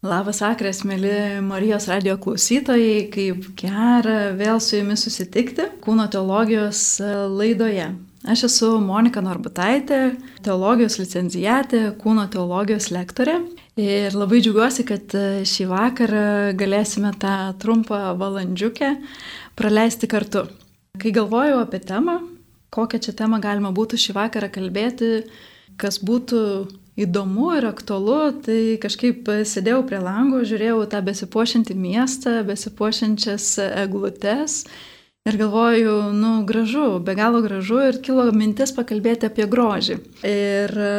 Labas vakaras, mėly Marijos radio klausytojai, kaip gera vėl su jumis susitikti kūno teologijos laidoje. Aš esu Monika Norbutaitė, teologijos licenzijatė, kūno teologijos lektorė ir labai džiaugiuosi, kad šį vakarą galėsime tą trumpą valandžiukę praleisti kartu. Kai galvojau apie temą, kokią čia temą galima būtų šį vakarą kalbėti, kas būtų įdomu ir aktualu, tai kažkaip sėdėjau prie lango, žiūrėjau tą besipuošiantį miestą, besipuošiančias eglutes ir galvoju, nu, gražu, be galo gražu ir kilo mintis pakalbėti apie grožį. Ir e,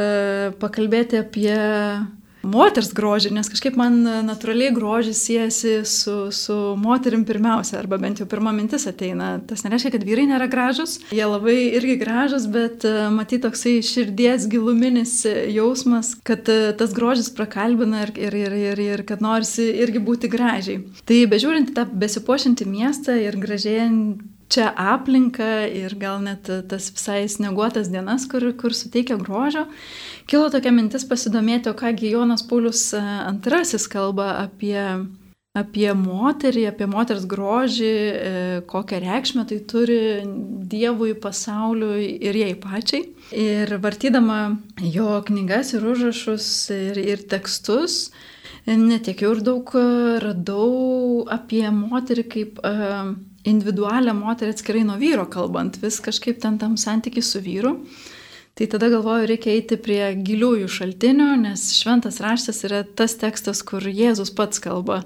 pakalbėti apie moters grožį, nes kažkaip man natūraliai grožis siejasi su, su moterim pirmiausia, arba bent jau pirma mintis ateina. Tas nereiškia, kad vyrai nėra gražus, jie labai irgi gražus, bet e, matyti toksai širdies giluminis jausmas, kad e, tas grožis prakalbina ir, ir, ir, ir, ir kad norisi irgi būti gražiai. Tai bežiūrint tą besipuošinti miestą ir gražėjant čia aplinką ir gal net tas visai sneguotas dienas, kur, kur suteikia grožio, kilo tokia mintis pasidomėti, o kągi Jonas Paulius II kalba apie, apie moterį, apie moters grožį, e, kokią reikšmę tai turi Dievui, pasauliui ir jai pačiai. Ir vartydama jo knygas ir užrašus ir, ir tekstus, netiek jau ir daug radau apie moterį kaip uh, individualią moterį atskirai nuo vyro kalbant, vis kažkaip ten tam santykiai su vyru. Tai tada galvoju, reikia eiti prie giliųjų šaltinių, nes šventas raštas yra tas tekstas, kur Jėzus pats kalba,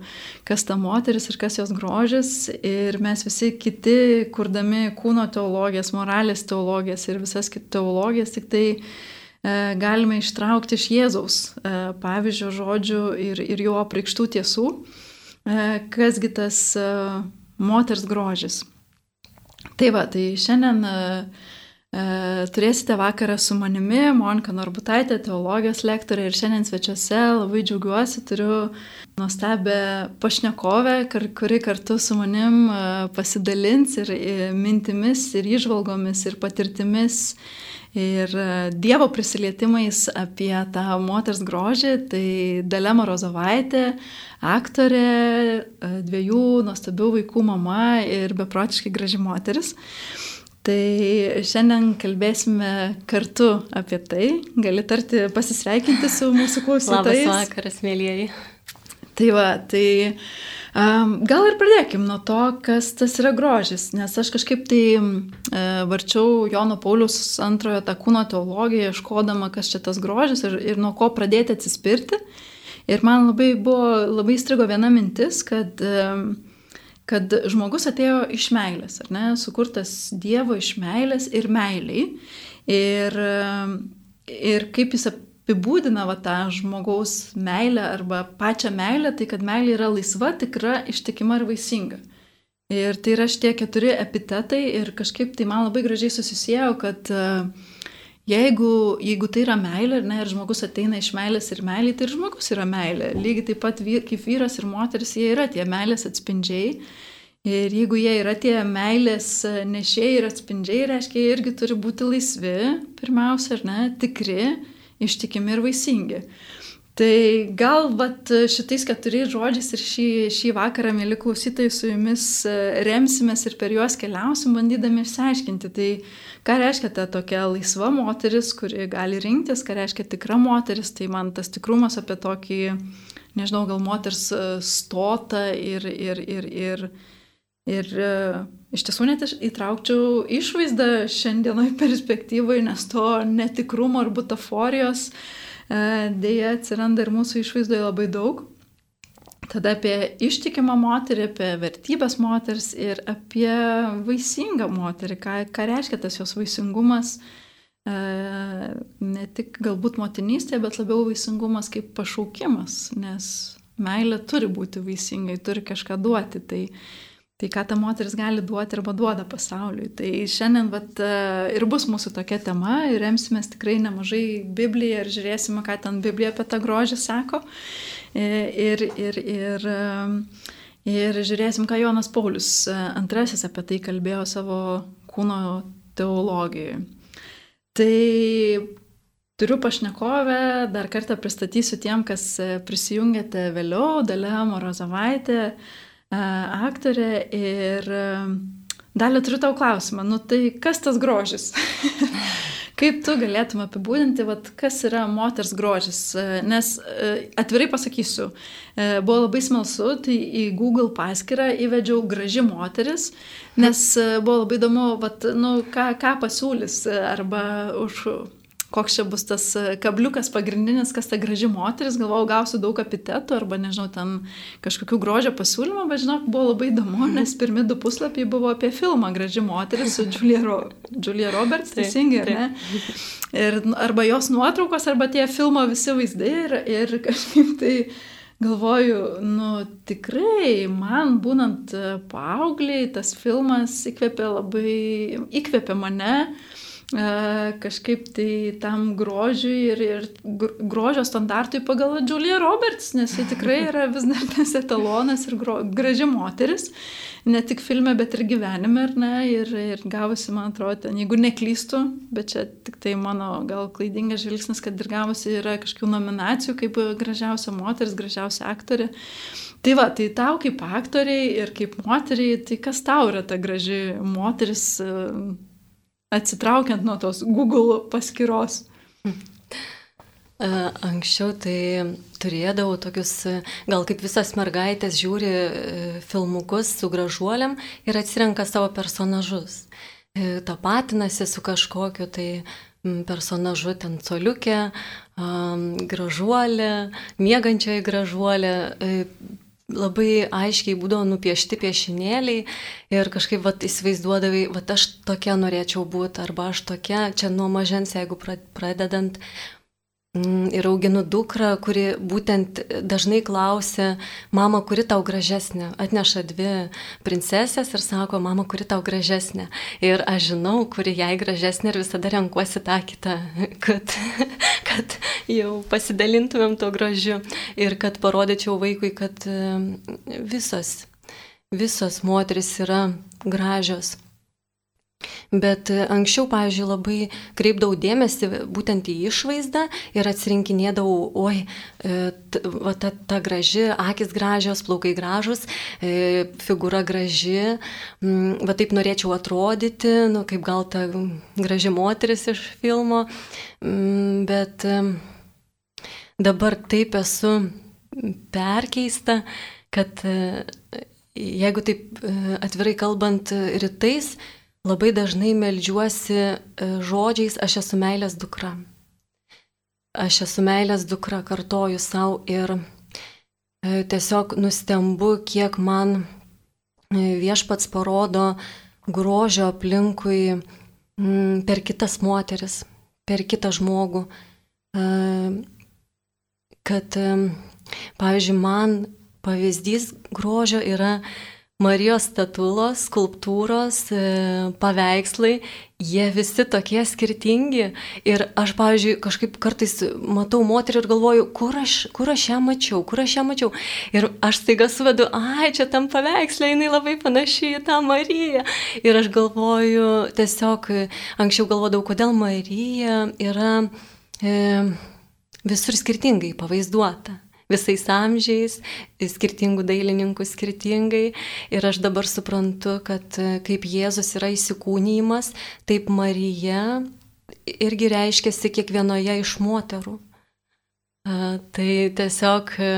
kas ta moteris ir kas jos grožis. Ir mes visi kiti, kurdami kūno teologijas, moralės teologijas ir visas kitas teologijas, tik tai e, galime ištraukti iš Jėzaus e, pavyzdžio žodžių ir, ir jo apreikštų tiesų, e, kasgi tas e, moters grožis. Tai va, tai šiandien uh, turėsite vakarą su manimi, Monika Norbutaitė, teologijos lektorė ir šiandien svečiuose labai džiaugiuosi, turiu nuostabę pašnekovę, kuri kartu su manim pasidalins ir mintimis, ir išvalgomis, ir patirtimis ir e, Dievo prisilietimais apie tą moters grožį, tai Dalema Rozovaitė, aktorė, e, dviejų nuostabių vaikų mama ir beprotiškai graži moteris. Tai šiandien kalbėsime kartu apie tai. Gali tarti pasisveikinti su mūsų klausytojais. Labas vakaras, mėlyjeji. Tai va, tai uh, Gal ir pradėkim nuo to, kas tas yra grožis, nes aš kažkaip tai e, varčiau Jono Paulius antrojo tą kūno teologiją, ieškodama, kas čia tas grožis ir, ir nuo ko pradėti atsispirti. Ir man labai buvo, labai strigo viena mintis, kad, kad žmogus atėjo iš meilės, ar ne, sukurtas Dievo iš meilės ir meiliai. Ir, ir kaip jis apibūdina va, tą žmogaus meilę arba pačią meilę, tai kad meilė yra laisva, tikra, ištikima ir vaisinga. Ir tai yra šitie keturi epitetai ir kažkaip tai man labai gražiai susisėjo, kad e, jeigu, jeigu tai yra meilė ne, ir žmogus ateina iš meilės ir meilė, tai ir žmogus yra meilė. Lygiai taip pat vyr, kaip vyras ir moteris, jie yra tie meilės atspindžiai. Ir jeigu jie yra tie meilės nešėjai ir atspindžiai, reiškia, jie irgi turi būti laisvi, pirmiausia, ar ne, tikri ištikimi ir vaisingi. Tai gal vat, šitais keturiais žodžiais ir šį, šį vakarą, mėly klausytojai, su jumis e, remsimės ir per juos keliausim, bandydami išsiaiškinti. Tai ką reiškia ta tokia laisva moteris, kuri gali rinktis, ką reiškia tikra moteris, tai man tas tikrumas apie tokį, nežinau, gal moters e, stotą ir, ir, ir, ir, ir e, iš tiesų net įtraukčiau išvaizdą šiandienoj perspektyvai, nes to netikrumo ir butaforijos e, dėja atsiranda ir mūsų išvaizdoje labai daug. Tada apie ištikimą moterį, apie vertybės moters ir apie vaisingą moterį, ką, ką reiškia tas jos vaisingumas, e, ne tik galbūt motinystė, bet labiau vaisingumas kaip pašaukimas, nes meilė turi būti vaisingai, turi kažką duoti. Tai Tai ką ta moteris gali duoti arba duoda pasauliui. Tai šiandien vat, ir bus mūsų tokia tema ir remsimės tikrai nemažai Bibliją ir žiūrėsime, ką ten Biblija apie tą grožį sako. Ir, ir, ir, ir žiūrėsim, ką Jonas Paulius antrasis apie tai kalbėjo savo kūno teologijoje. Tai Turiu pašnekovę, dar kartą pristatysiu tiem, kas prisijungėte vėliau, Dalia Morozavaitė, aktorė ir Dalė turiu tau klausimą, nu tai kas tas grožis? Kaip tu galėtum apibūdinti, vat, kas yra moters grožis? Nes atvirai pasakysiu, buvo labai smalsu, tai į Google paskyrą įvedžiau graži moteris, nes buvo labai įdomu, vat, nu, ką, ką pasiūlys arba už koks čia bus tas e, kabliukas pagrindinis, kas ta graži moteris, galvojau, gausiu daug epitetų arba, nežinau, ten kažkokių grožio pasiūlymų, bet žinok, buvo labai įdomu, nes pirmi du puslapiai buvo apie filmą Graži moteris su Julia, Ro Julia Roberts, teisingai, ar ne? Ir arba jos nuotraukos, arba tie filmo visi vaizdai ir, ir kažkaip tai galvoju, nu tikrai, man būnant paaugliai, tas filmas įkvėpė labai, įkvėpė mane kažkaip tai tam grožiui ir, ir grožio standartui pagal Julia Roberts, nes ji tikrai yra vis dar tas etalonas ir gro, graži moteris, ne tik filme, bet ir gyvenime, ar ne, ir, ir gavusi, man atrodo, ten, jeigu neklystu, bet čia tik tai mano gal klaidingas žvilgsnis, kad ir gavusi yra kažkokių nominacijų kaip gražiausia moteris, gražiausia aktorė. Tai va, tai tau kaip aktoriai ir kaip moteriai, tai kas tau yra ta graži moteris? Atsitraukiant nuo tos Google paskyros? E, anksčiau tai turėdavau tokius, gal kaip visas mergaitės žiūri e, filmukus su gražuoliam ir atsirenka savo personažus. E, tapatinasi su kažkokiu tai personažu ten coliukė, gražuolė, mėgančioji gražuolė, labai aiškiai būdavo nupiešti piešinėliai ir kažkaip vat, įsivaizduodavai, vat aš tokia norėčiau būti arba aš tokia, čia nuo mažens, jeigu pradedant ir auginu dukrą, kuri būtent dažnai klausia, mama, kuri tau gražesnė. Atneša dvi princesės ir sako, mama, kuri tau gražesnė. Ir aš žinau, kuri jai gražesnė ir visada renkuosi tą kitą, kad, kad jau pasidalintumėm to gražiu ir kad parodyčiau vaikui, kad visos, visos moteris yra gražios. Bet e, anksčiau, pavyzdžiui, labai kreipdavau dėmesį būtent į išvaizdą ir atsirinkinėdavau, oi, e, va, ta, ta graži, akis gražios, plaukai gražus, e, figūra graži, va taip norėčiau atrodyti, nu, kaip gal ta graži moteris iš filmo, bet dabar taip esu perkeista, kad jeigu taip atvirai kalbant rytais, Labai dažnai melžiuosi e, žodžiais aš esu meilės dukra. Aš esu meilės dukra, kartoju savo ir e, tiesiog nustembu, kiek man e, viešpats parodo grožio aplinkui per kitas moteris, per kitą žmogų. Kad, pavyzdžiui, man pavyzdys grožio yra Marijos statulos, skulptūros, e, paveikslai, jie visi tokie skirtingi. Ir aš, pavyzdžiui, kažkaip kartais matau moterį ir galvoju, kur aš, kur aš ją mačiau, kur aš ją mačiau. Ir aš staiga suvedu, ai, čia tam paveikslė, jinai labai panaši į tą Mariją. Ir aš galvoju, tiesiog anksčiau galvodavau, kodėl Marija yra e, visur skirtingai pavaizduota visais amžiais, skirtingų dailininkų skirtingai. Ir aš dabar suprantu, kad e, kaip Jėzus yra įsikūnymas, taip Marija irgi reiškiasi kiekvienoje iš moterų. Tai tiesiog e,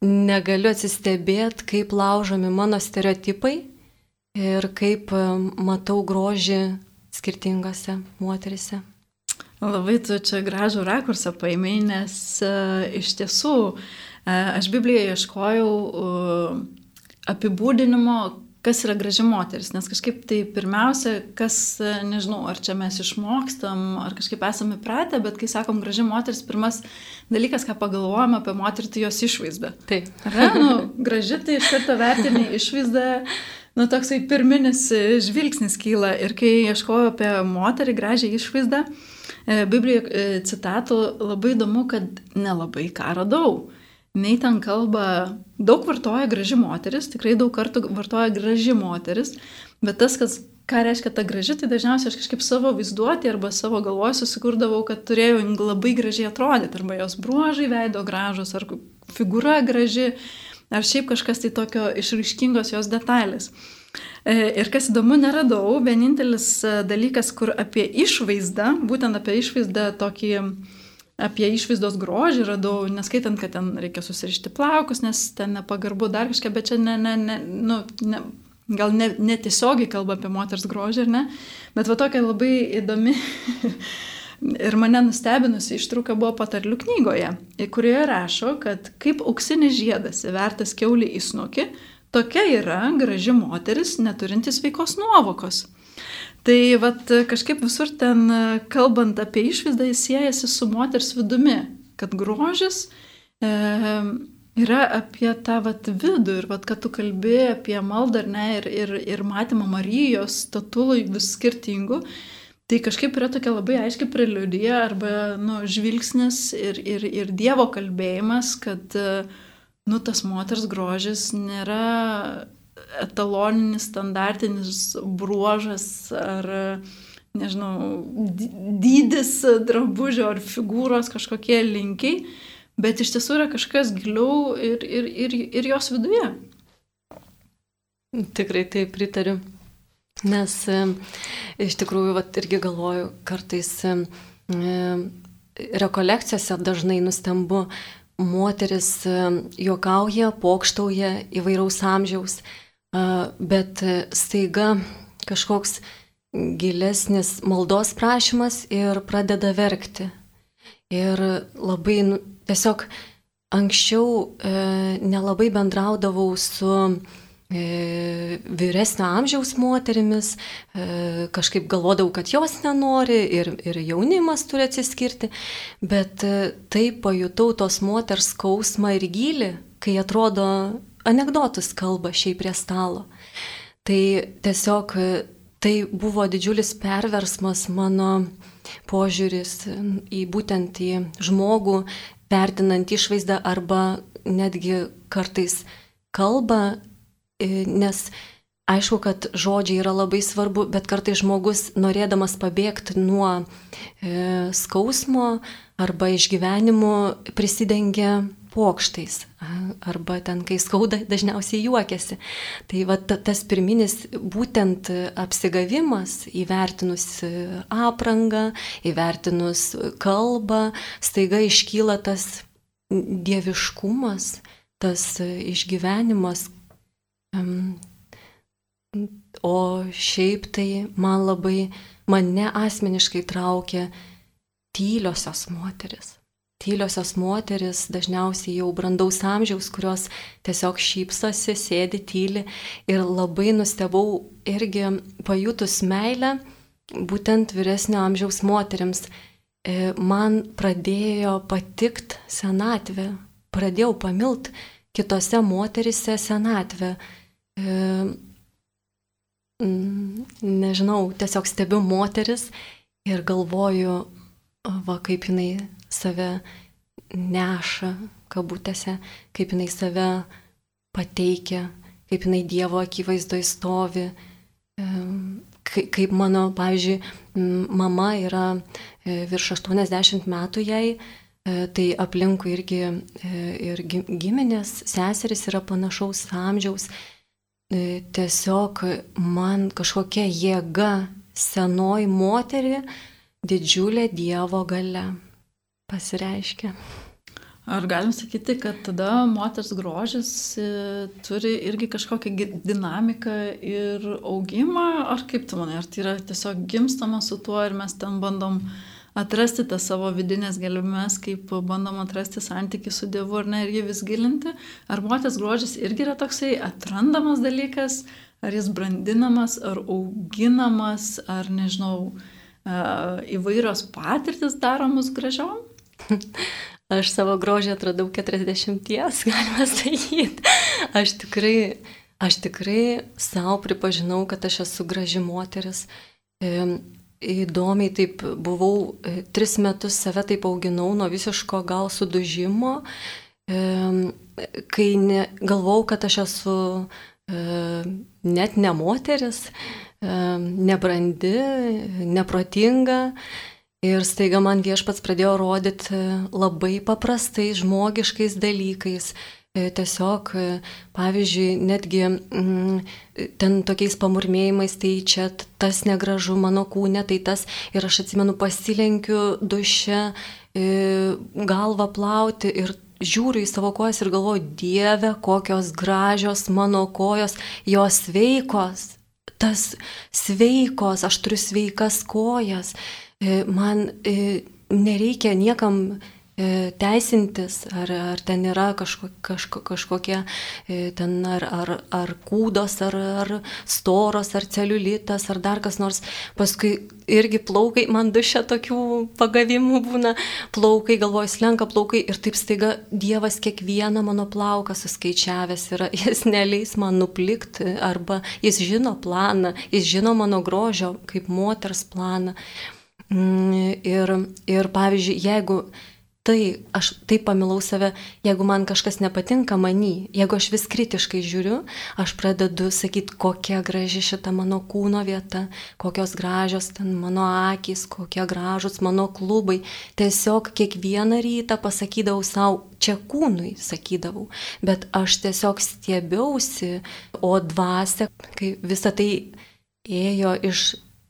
negaliu atsistebėti, kaip laužomi mano stereotipai ir kaip e, matau grožį skirtingose moterise. Labai tu čia gražų rakursą paėmė, nes uh, iš tiesų uh, aš Biblijoje ieškojau apibūdinimo, kas yra graži moteris, nes kažkaip tai pirmiausia, kas, nežinau, ar čia mes išmokstam, ar kažkaip esame įpratę, bet kai sakom graži moteris, pirmas dalykas, ką pagalvojame apie moterį, tai jos išvaizda. Taip. Ar ne, nu, graži tai iš karto vertinai išvaizdą, nu, toksai pirminis žvilgsnis kyla ir kai ieškojau apie moterį gražią išvaizdą, uh, E, Biblijoje e, citatų labai įdomu, kad nelabai ką radau. Nei ten kalba, daug vartoja graži moteris, tikrai daug kartų vartoja graži moteris, bet tas, kas, ką reiškia ta graži, tai dažniausiai aš kažkaip savo vaizduotį arba savo galvoje susikurdavau, kad turėjau labai gražiai atrodyti, arba jos bruožai veido gražus, ar figūra graži, ar šiaip kažkas tai tokio išraiškingos jos detalės. E, ir kas įdomu, neradau, vienintelis e, dalykas, kur apie išvaizdą, būtent apie išvaizdą tokį, apie išvaizdos grožį radau, neskaitant, kad ten reikia susirišti plaukus, nes ten nepagarbu dar kažką, bet čia ne, ne, ne, nu, ne, gal netiesiogiai ne kalba apie moters grožį, ar ne, bet va tokia labai įdomi ir mane nustebinusi ištrauka buvo patarlių knygoje, kurioje rašo, kad kaip auksinis žiedas įvertas keulį į snukį, tokia yra graži moteris neturintis veikos nuovokos. Tai vat, kažkaip visur ten, kalbant apie išvaizdą, jis siejasi su moters vidumi, kad grožis e, yra apie tą vat, vidų ir vat, kad tu kalbi apie maldą ne, ir, ir, ir matymą Marijos statulų vis skirtingų. Tai kažkaip yra tokia labai aiški preliudija arba nu, žvilgsnis ir, ir, ir Dievo kalbėjimas, kad nu, tas moters grožis nėra etaloninis, standartinis bruožas ar, nežinau, dydis drabužio ar figūros kažkokie linkiai, bet iš tiesų yra kažkas giliau ir, ir, ir, ir jos viduje. Tikrai tai pritariu. Nes e, iš tikrųjų, vat, irgi galvoju, kartais e, rekolekcijose dažnai nustembu, moteris e, juokauja, pokštauja įvairaus amžiaus, e, bet staiga kažkoks gilesnis maldos prašymas ir pradeda verkti. Ir labai nu, tiesiog anksčiau e, nelabai bendraudavau su e, vyresnio amžiaus moterimis, e, kažkaip galvodavau, kad jos nenori ir, ir jaunimas turi atsiskirti, bet e, taip pajutau tos moters skausmą ir gilį, kai atrodo anegdotus kalba šiaip prie stalo. Tai tiesiog e, tai buvo didžiulis perversmas mano požiūris į būtent į žmogų, vertinant išvaizdą arba netgi kartais kalbą, e, nes aišku, kad žodžiai yra labai svarbu, bet kartais žmogus norėdamas pabėgti nuo e, skausmo arba išgyvenimų prisidengia pokštais arba ten, kai skauda, dažniausiai juokiasi. Tai va tas pirminis būtent apsigavimas, įvertinus aprangą, įvertinus kalbą, staiga iškyla tas dieviškumas, tas išgyvenimas. O šiaip tai man labai, mane asmeniškai traukia tyliosios moteris tyliosios moteris, dažniausiai jau brandaus amžiaus, kurios tiesiog šypsosi, sėdi tyli ir labai nustebau irgi pajutus meilę būtent vyresnio amžiaus moteriams. E, man pradėjo patikt senatvė, pradėjau pamilt kitose moterise senatvę. E, nežinau, tiesiog stebiu moteris ir galvoju, va kaip jinai save neša, kabutėse, kaip jinai save pateikia, kaip jinai Dievo akivaizdoje stovi, kaip mano, pavyzdžiui, mama yra e, virš 80 metų jai, e, tai aplinkui irgi e, ir giminės seseris yra panašaus amžiaus. Tiesiog man kažkokia jėga senoji moterį, didžiulė Dievo gale pasireiškia. Ar galim sakyti, kad tada moters grožis e, turi irgi kažkokią dinamiką ir augimą, ar kaip tu manai, ar tai yra tiesiog gimstama su tuo ir mes ten bandom atrasti tą savo vidinės gelmes, kaip bandom atrasti santykių su Dievu ar ne ir jį vis gilinti, ar moters grožis irgi yra toksai atrandamas dalykas, ar jis brandinamas, ar auginamas, ar nežinau, įvairios patirtis daro mus gražiom? Aš savo grožį atradau 40, galima sakyti. Aš tikrai, aš tikrai savo pripažinau, kad aš esu graži moteris. Įdomiai taip buvau, e, tris metus save taip auginau nuo visiško gal sudužimo, kai ne, galvau, kad aš esu e, net ne moteris, nebrandi, neprotinga. Ir staiga man viešpats pradėjo rodyti labai paprastais, žmogiškais dalykais. E, tiesiog, e, pavyzdžiui, netgi mm, ten tokiais pamurmėjimais, tai čia tas negražu mano kūne, tai tas. Ir aš atsimenu, pasilenkiu duše, e, galvą plauti ir žiūriu į savo kojas ir galvoju, Dieve, kokios gražios mano kojos, jos sveikos, tas sveikos, aš turiu sveikas kojas, man nereikia niekam teisintis, ar, ar ten yra kažko, kažko, kažkokie e, ten ar, ar, ar kūdos, ar, ar storos, ar celiulitas, ar dar kas nors. Paskui irgi plaukai, man dušia tokių pagavimų būna, plaukai, galvoju, slenka plaukai ir taip staiga Dievas kiekvieną mano plauką suskaičiavęs yra, jis neleis man nuplikti, arba jis žino planą, jis žino mano grožio kaip moters planą. Mm, ir, ir pavyzdžiui, jeigu tai aš taip pamilau save, jeigu man kažkas nepatinka manį, jeigu aš vis kritiškai žiūriu, aš pradedu sakyti, kokia graži šita mano kūno vieta, kokios gražios ten mano akis, kokie gražus mano klubai. Tiesiog kiekvieną rytą pasakydavau savo, čia kūnui sakydavau, bet aš tiesiog stiebiausi, o dvasia, kai visa tai ėjo iš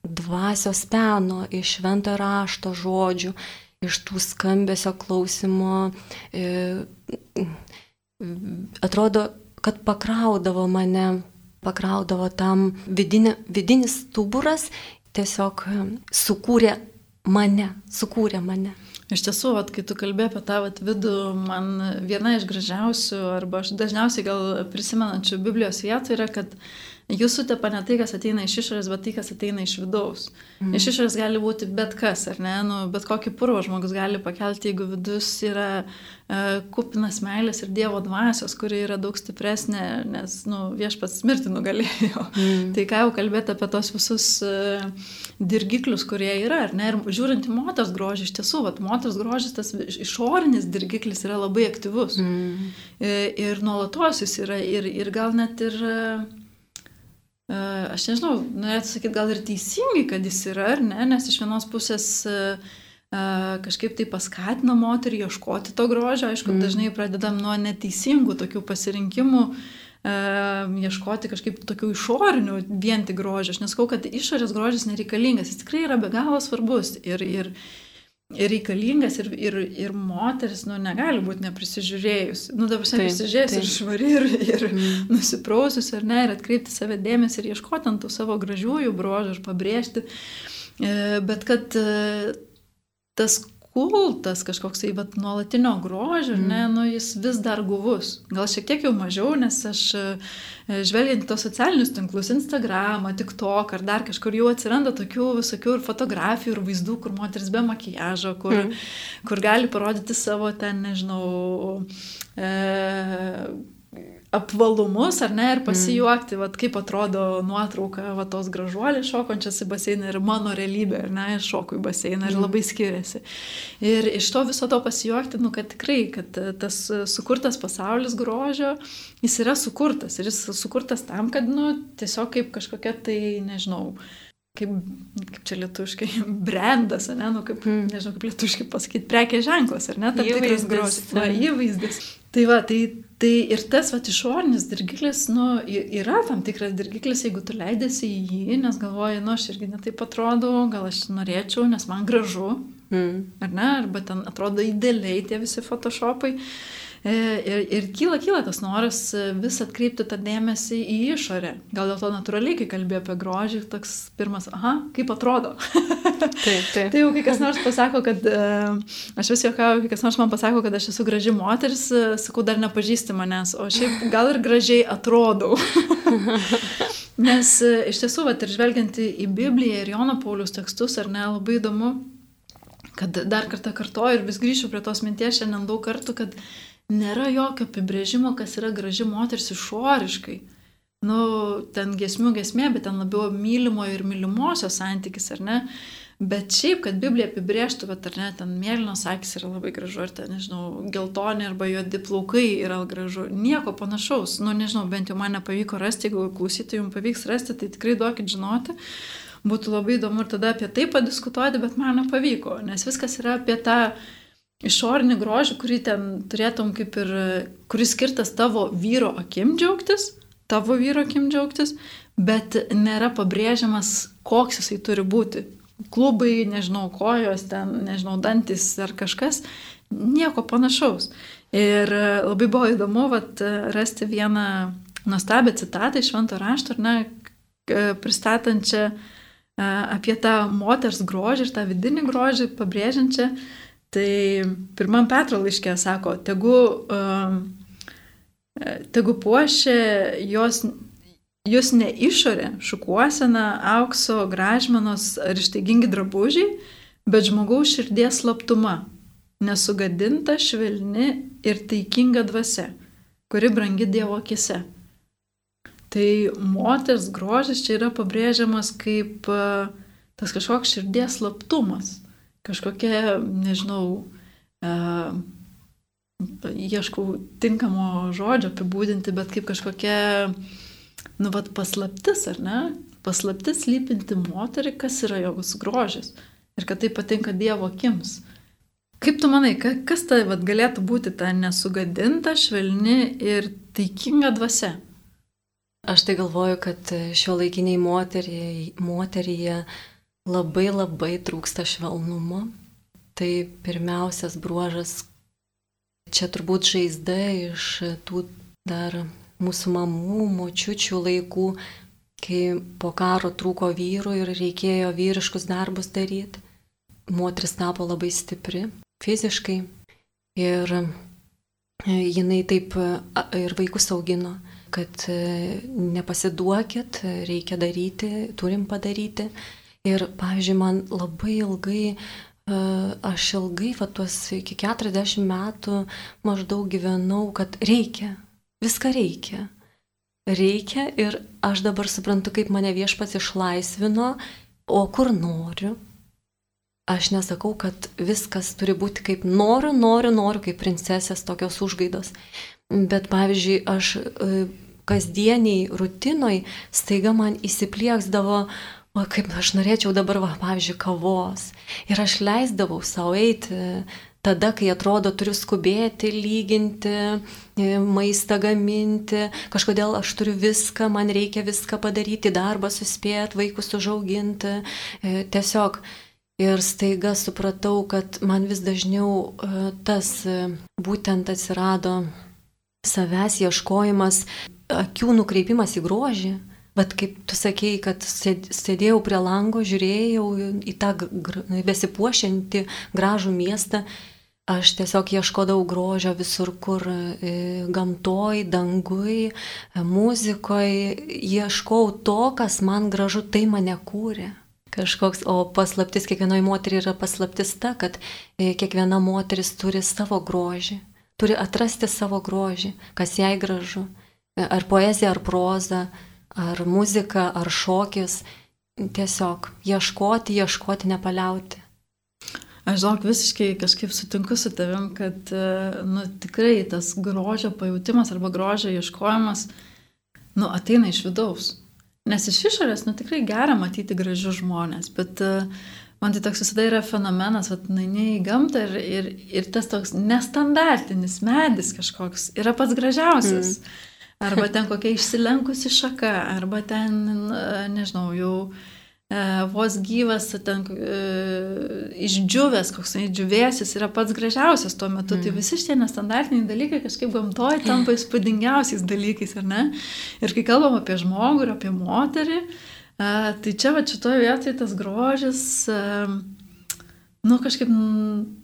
dvasios peno, iš švento rašto žodžių iš tų skambesio klausimo, e, atrodo, kad pakraudavo mane, pakraudavo tam vidinė, vidinis stuburas, tiesiog e, sukūrė mane, sukūrė mane. Iš tiesų, vat, kai tu kalbė apie tą vat, vidų, man viena iš gražiausių, arba aš dažniausiai gal prisimenančių Biblijos vietų yra, kad uh, Jūs sutepa ne tai, kas ateina iš išorės, bet tai, kas ateina iš vidaus. Mm. Iš išorės gali būti bet kas, ar ne? Nu, bet kokį purvą žmogus gali pakelti, jeigu vidus yra uh, kupinas meilės ir Dievo dvasios, kuri yra daug stipresnė, nes nu, viešpats mirti nugalėjo. Mm. tai ką jau kalbėti apie tos visus uh, dirgiklius, kurie yra, ar ne? Ir žiūrint į moters grožį, iš tiesų, vat, moters grožis, tas išorinis dirgiklis yra labai aktyvus. Mm. Ir, e, ir nuolatos jis yra, ir, ir gal net ir... Uh, aš nežinau, norėtų sakyti gal ir teisingai, kad jis yra, ar ne, nes iš vienos pusės kažkaip tai paskatina moterį ieškoti to grožio, aišku, mm. dažnai pradedam nuo neteisingų tokių pasirinkimų, ieškoti kažkaip tokių išorinių vien tik grožio. Aš nesakau, kad išorės grožis nereikalingas, jis tikrai yra be galo svarbus ir, ir, ir reikalingas ir, ir, ir moteris, nu, negali būti neprisižiūrėjus. Nu, dabar aš prisižiūrėjus ir švari, ir, ir mm. nusiprausus, ar ne, ir atkreipti save dėmesį ir ieškoti ant tų savo gražiųjų brožų ir pabrėžti. E, bet kad e, tas kultas kažkoks tai vat, nuolatinio grožio, mm. ne, nu, jis vis dar guvus. Gal šiek tiek jau mažiau, nes aš e, žvelgiant tos socialinius tinklus, Instagramą, TikTok ar dar kažkur jau atsiranda tokių visokių ir fotografijų, ir vaizdų, kur moteris be makiažo, kur, mm. kur gali parodyti savo ten, nežinau, e, apvalumus, ar ne, ir pasijuokti, mm. vat, kaip atrodo nuotrauka, va tos gražuolės šokančias į baseiną ir mano realybė, ar ne, ir šoku į baseiną ir mm. labai skiriasi. Ir iš to viso to pasijuokti, nu, kad tikrai, kad tas sukurtas pasaulis grožio, jis yra sukurtas ir jis sukurtas tam, kad, nu, tiesiog kaip kažkokia tai, nežinau, kaip, kaip čia lietuškai, brandas, ne, nu, kaip, mm. nežinau, kaip lietuškai pasakyti, prekės ženklas, ar ne, tam tikras grožis, įvaizdis. Tai va, tai Tai ir tas vat, išorinis dirgiklis, nu, yra tam tikras dirgiklis, jeigu tu leidėsi į jį, nes galvoji, nu, aš irgi netaip atrodau, gal aš norėčiau, nes man gražu, mm. ar ne, arba ten atrodo idealiai tie visi photoshopai. E, ir, ir kyla, kyla tas noras vis atkreipti tą dėmesį į išorę. Gal dėl to natūraliai, kai kalbėjau apie grožį, toks pirmas, aha, kaip atrodo. Taip, taip. tai jau kai kas nors pasako, kad, e, aš vis juokauju, kai kas nors man pasako, kad aš esu graži moteris, e, sakau, dar nepažįsti manęs, o šiaip gal ir gražiai atrodau. Nes iš tiesų, vat, ir žvelgiant į Bibliją ir Jono Paulius tekstus, ar ne, labai įdomu, kad dar kartą kartoju ir vis grįšiu prie tos minties šiandien daug kartų, kad nėra jokio apibrėžimo, kas yra graži moteris išoriškai. Nu, ten gesmių gesmė, bet ten labiau mylimojo ir mylimosios santykis, ar ne? Bet šiaip, kad Biblija apibrėžtų, bet ar ne, ten mėlynos akis yra labai gražu, ar ten, nežinau, geltoni arba juodi plaukai yra gražu, nieko panašaus. Nu, nežinau, bent jau man nepavyko rasti, jeigu klausytojai jums pavyks rasti, tai tikrai duokit žinoti. Būtų labai įdomu ir tada apie tai padiskutuoti, bet man nepavyko, nes viskas yra apie tą išorinį grožį, kurį ten turėtum kaip ir, kuris skirtas tavo vyro akim džiaugtis, tavo vyro akim džiaugtis, bet nėra pabrėžiamas, koks jisai turi būti klubai, nežinau, kojos, ten, nežinau, dantis ar kažkas, nieko panašaus. Ir labai buvo įdomu vat, rasti vieną nuostabią citatą iš Švento rašto, ar ne, pristatančią apie tą moters grožį ir tą vidinį grožį, pabrėžiančią. Tai pirmam Petro laiškė sako, tegu, e, tegu puošia jos Jūs ne išorė, šukuosena, aukso, gražmenos ar ištaigingi drabužiai, bet žmogaus širdies slaptuma, nesugadinta, švelni ir taikinga dvasia, kuri brangi Dievo akise. Tai moters grožis čia yra pabrėžiamas kaip tas kažkoks širdies slaptumas, kažkokia, nežinau, uh, ieškau tinkamo žodžio apibūdinti, bet kaip kažkokia nu, vad paslaptis, ar ne? Paslaptis lypinti moterį, kas yra jos grožis ir kad tai patinka Dievo akims. Kaip tu manai, kas tai vat, galėtų būti ta nesugadinta, švelni ir taikinga dvasia? Aš tai galvoju, kad šio laikiniai moteriai, moteryje labai labai trūksta švelnumo. Tai pirmiausias bruožas, čia turbūt žaizda iš tų dar mūsų mamų, močiučių laikų, kai po karo trūko vyrų ir reikėjo vyriškus darbus daryti. Moteris tapo labai stipri fiziškai ir jinai taip ir vaikus augino, kad e, nepasiduokit, reikia daryti, turim padaryti. Ir, pavyzdžiui, man labai ilgai e, aš ilgai, va tuos iki 40 metų maždaug gyvenau, kad reikia, Viską reikia. Reikia ir aš dabar suprantu, kaip mane viešpats išlaisvino, o kur noriu. Aš nesakau, kad viskas turi būti kaip noriu, noriu, noriu, kaip princesės tokios užgaidos. Bet pavyzdžiui, aš e, kasdieniai rutinoj staiga man įsiplieksdavo, o kaip aš norėčiau dabar, va, pavyzdžiui, kavos. Ir aš leisdavau savo eiti tada, kai atrodo turiu skubėti, lyginti, e, maistą gaminti, kažkodėl aš turiu viską, man reikia viską padaryti, darbą suspėti, vaikus užauginti. E, tiesiog ir staiga supratau, kad man vis dažniau e, tas būtent atsirado savęs ieškojimas, akių nukreipimas į grožį. Vat kaip tu sakėjai, kad sėdėjau prie lango, žiūrėjau į tą besipuošiantį gražų miestą Aš tiesiog ieškodavau grožio visur, kur e, gamtoj, dangui, e, muzikoj, ieškau to, kas man gražu, tai mane kūrė. Kažkoks, o paslaptis kiekvienoje moteriai yra paslaptis ta, kad e, kiekviena moteris turi savo grožį, turi atrasti savo grožį, kas jai gražu. Ar poezija, ar proza, ar muzika, ar šokis. Tiesiog ieškoti, ieškoti, nepaliauti. Aš žinok, visiškai kažkaip sutinku su tavim, kad e, nu, tikrai tas grožio pajūtimas arba grožio ieškojimas nu, ateina iš vidaus. Nes iš išorės nu, tikrai gera matyti gražius žmonės, bet uh, man tai toks visada yra fenomenas, kad nueini į gamtą ir, ir, ir tas toks nestandartinis medis kažkoks yra pats gražiausias. Mm. Arba ten kokia išsilenkusi šaka, arba ten, nežinau, jau E, vos gyvas, ten e, išdžiūvęs, koks išdžiūvėsis yra pats gražiausias tuo metu. Tai mm. Tai visi šitie nestandartiniai dalykai kažkaip gamtoje tampa įspūdingiausiais dalykais, ar ne? Ir kai kalbam apie žmogų ir apie moterį, e, tai čia va šitoje vietoje tas grožis, nu kažkaip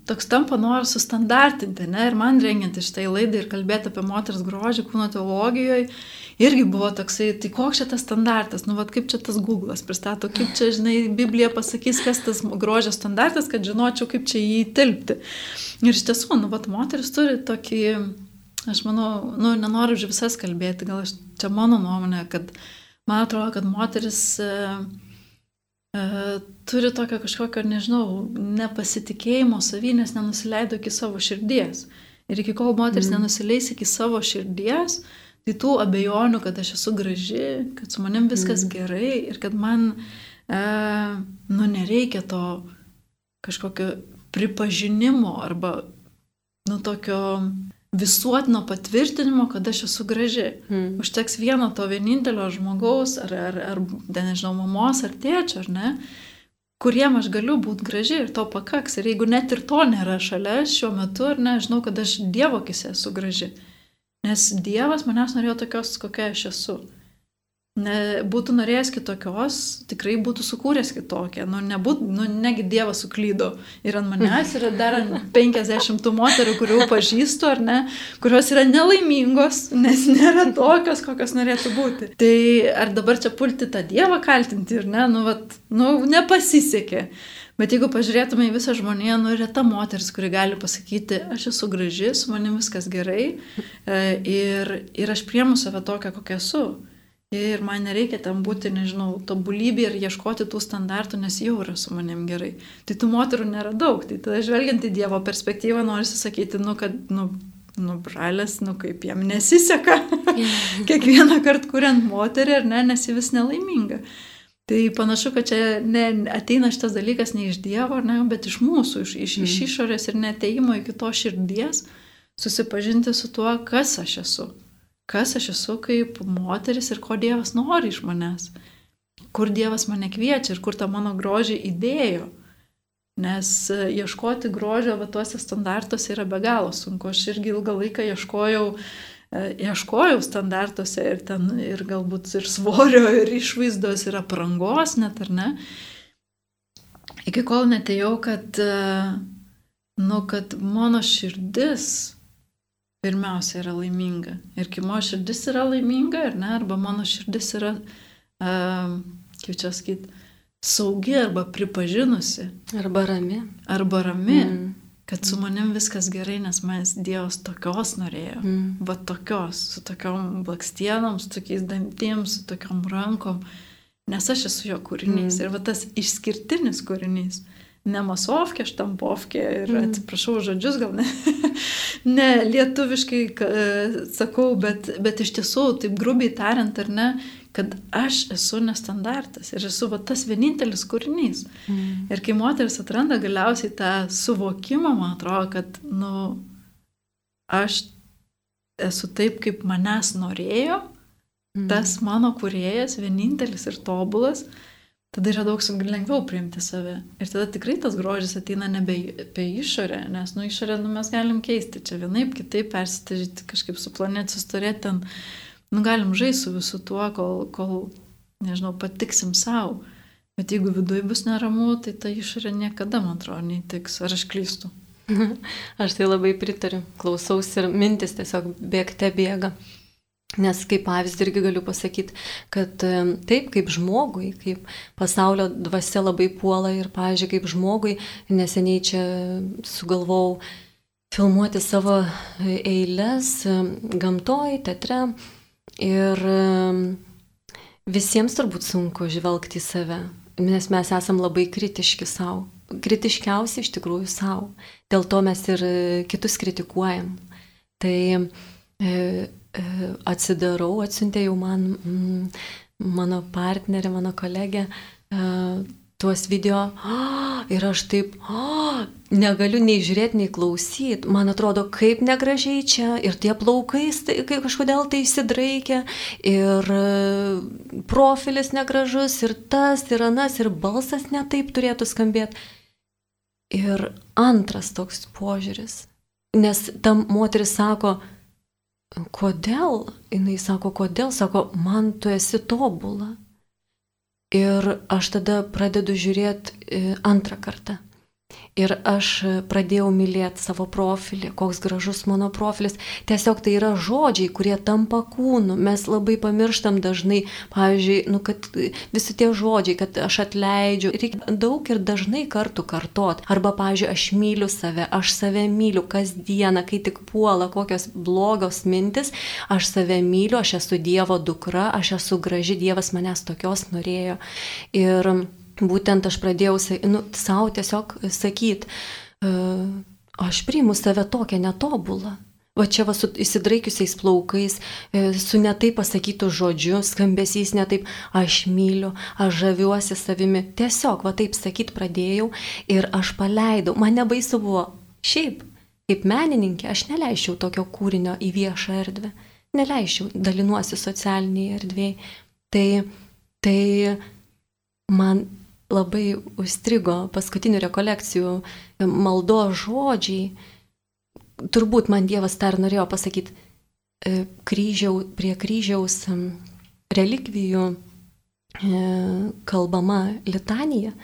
toks tampa noras sustandartinti, ne? Ir man rengiant iš tai laidai ir kalbėti apie moters grožį kūno teologijoje irgi buvo toksai, tai koks čia tas standartas, nu, vad kaip čia tas Google'as pristato, kaip čia, žinai, Biblija pasakys, kas tas grožio standartas, kad žinočiau, kaip čia jį įtilpti. Ir iš tiesų, nu, vad moteris turi tokį, aš manau, nu, nenoriu už visas kalbėti, gal aš, čia mano nuomonė, kad man atrodo, kad moteris e, turi tokio kažkokio, nežinau, nepasitikėjimo savy, nes nenusileido iki savo širdies. Ir iki kol moteris mm. nenusileis iki savo širdies, tai tų abejonių, kad aš esu graži, kad su manim viskas mm. gerai ir kad man, e, nu, nereikia to kažkokio pripažinimo arba, nu, tokio visuotino patvirtinimo, kad aš esu graži. Mm. Užteks vieno to vienintelio žmogaus, ar, ar, ar nežinau, mamos, ar tėčio, ar ne, kuriem aš galiu būti graži ir to pakaks. Ir jeigu net ir to nėra šalia šiuo metu, ar ne, žinau, kad aš Dievo akise esu graži. Nes Dievas manęs norėjo tokios, kokia aš esu ne, būtų norėjęs kitokios, tikrai būtų sukūręs kitokią. Nu, nebūt, nu, negi Dievas suklydo. Ir ant manęs yra dar 50 moterų, kurių pažįstu, ar ne, kurios yra nelaimingos, nes nėra tokios, kokios norėtų būti. Tai ar dabar čia pulti tą Dievą kaltinti ir ne, nu, vat, nu nepasisekė. Bet jeigu pažiūrėtume į visą žmoniją, nu yra ta moteris, kuri gali pasakyti, aš esu graži, su manim viskas gerai e, ir, ir aš priemu save tokią, kokia esu. Ir man nereikia ten būti, nežinau, tobulybė ir ieškoti tų standartų, nes jau yra su manim gerai. Tai tų moterų nėra daug. Tai tada žvelgiant į Dievo perspektyvą, noriu sakyti, nu, kad, nu, nu, bralės, nu, kaip jam nesiseka. Kiekvieną kartą kuriant moterį, ar ne, nes ji vis nelaiminga. Tai panašu, kad čia ne, ateina šitas dalykas ne iš Dievo, ne, bet iš mūsų, iš, iš, iš išorės ir neteimo iki to širdies, susipažinti su tuo, kas aš esu kas aš esu kaip moteris ir ko Dievas nori iš manęs. Kur Dievas mane kviečia ir kur tą mano grožį įdėjo. Nes e, ieškoti grožio va tuose standartuose yra be galo sunku. Aš irgi ilgą laiką ieškojau, e, ieškojau standartuose ir ten ir galbūt ir svorio, ir išvaizdos, ir aprangos net ar ne. Iki kol netėjau, kad, e, nu, kad mano širdis pirmiausia yra laiminga. Ir kai mano širdis yra laiminga, ar ne, arba mano širdis yra, uh, kaip čia sakyti, saugi arba pripažinusi. Arba rami. Arba rami. Mm. Kad su manim viskas gerai, nes manęs Dievas tokios norėjo. Mm. Va tokios, su tokiom blakstienom, su tokiais dantim, su tokiom rankom. Nes aš esu jo kūrinys. Mm. Ir va tas išskirtinis kūrinys. Mm ne masovkė, štampovkė ir mm. atsiprašau žodžius, gal ne, ne lietuviškai sakau, bet, bet iš tiesų, taip grubiai tariant, ar ne, kad aš esu nestandartas ir esu va, tas vienintelis kūrinys. Mm. Ir kai moteris atranda galiausiai tą suvokimą, man atrodo, kad, nu, aš esu taip, kaip manęs norėjo, mm. tas mano kuriejas, vienintelis ir tobulas, tada yra daug lengviau priimti save. Ir tada tikrai tas grožis ateina nebe apie išorę, nes nu išorę nu, mes galim keisti, čia vienaip, kitaip persitažyti, kažkaip su planetu sustorėti ten, nu galim žaisti su visu tuo, kol, kol nežinau, patiksim savo. Bet jeigu viduje bus neramu, tai ta išorė niekada, man atrodo, neįtiks. Ar aš klystu? Aš tai labai pritariu. Klausausi ir mintis tiesiog bėgte bėga. Nes kaip pavyzdį irgi galiu pasakyti, kad taip, kaip žmogui, kaip pasaulio dvasia labai puola ir, pavyzdžiui, kaip žmogui, neseniai čia sugalvojau filmuoti savo eilės gamtoj, teatre ir visiems turbūt sunku žvelgti į save, nes mes esam labai kritiški savo, kritiškiausi iš tikrųjų savo, dėl to mes ir kitus kritikuojam. Tai e, E, atsidarau, atsiuntė jau man mm, mano partnerė, mano kolegė e, tuos video oh, ir aš taip oh, negaliu nei žiūrėti, nei klausyti. Man atrodo, kaip negražiai čia ir tie plaukai tai, kažkodėl tai įsidraikia ir e, profilis negražus ir tas ir anas ir balsas netaip turėtų skambėti. Ir antras toks požiūris. Nes tam moteris sako, kodėl, jinai sako, kodėl, sako, man tu esi tobula. Ir aš tada pradedu žiūrėti e, antrą kartą. Ir aš pradėjau mylėti savo profilį, koks gražus mano profilis. Tiesiog tai yra žodžiai, kurie tampa kūnu. Mes labai pamirštam dažnai, pavyzdžiui, nu, kad visi tie žodžiai, kad aš atleidžiu, reikia daug ir dažnai kartų kartot. Arba, pavyzdžiui, aš myliu save, aš save myliu kasdieną, kai tik puola kokios blogos mintis, aš save myliu, aš esu Dievo dukra, aš esu graži, Dievas manęs tokios norėjo. Ir būtent aš pradėjau nu, savo tiesiog sakyti, uh, aš priimu save tokią netobulą. Va čia va su įsidraikiusiais plaukais, e, su netai pasakytų žodžiu, skambesys netaip, aš myliu, aš žaviuosi savimi. Tiesiog va taip sakyti pradėjau ir aš paleidau. Man nebaisu buvo. Šiaip, kaip menininkė, aš neleičiau tokio kūrinio į viešą erdvę. Neleičiau, dalinuosi socialiniai erdvėjai. Tai, tai man labai užstrigo paskutinių rekolekcijų maldo žodžiai turbūt man Dievas dar norėjo pasakyti, e, kryžiau, prie kryžiaus relikvijų e, kalbama litanija,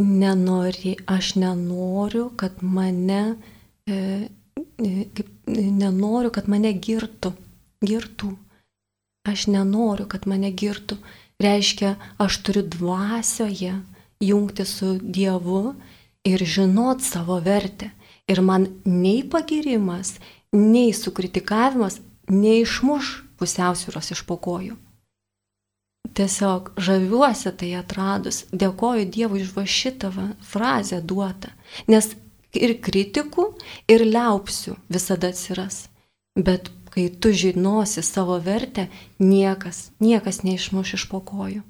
nenori, aš nenoriu, kad mane, e, nenoriu, kad mane girtų, girtų. Aš nenoriu, kad mane girtų. Reiškia, aš turiu dvasioje jungti su Dievu ir žinot savo vertę. Ir man nei pagirimas, nei sukritikavimas neišmuš pusiausvyros iš pokojų. Tiesiog žaviuosi tai atradus, dėkoju Dievui už va šitą frazę duotą, nes ir kritikų, ir liaupsių visada atsiras. Bet kai tu žinosi savo vertę, niekas, niekas neišmuš iš pokojų.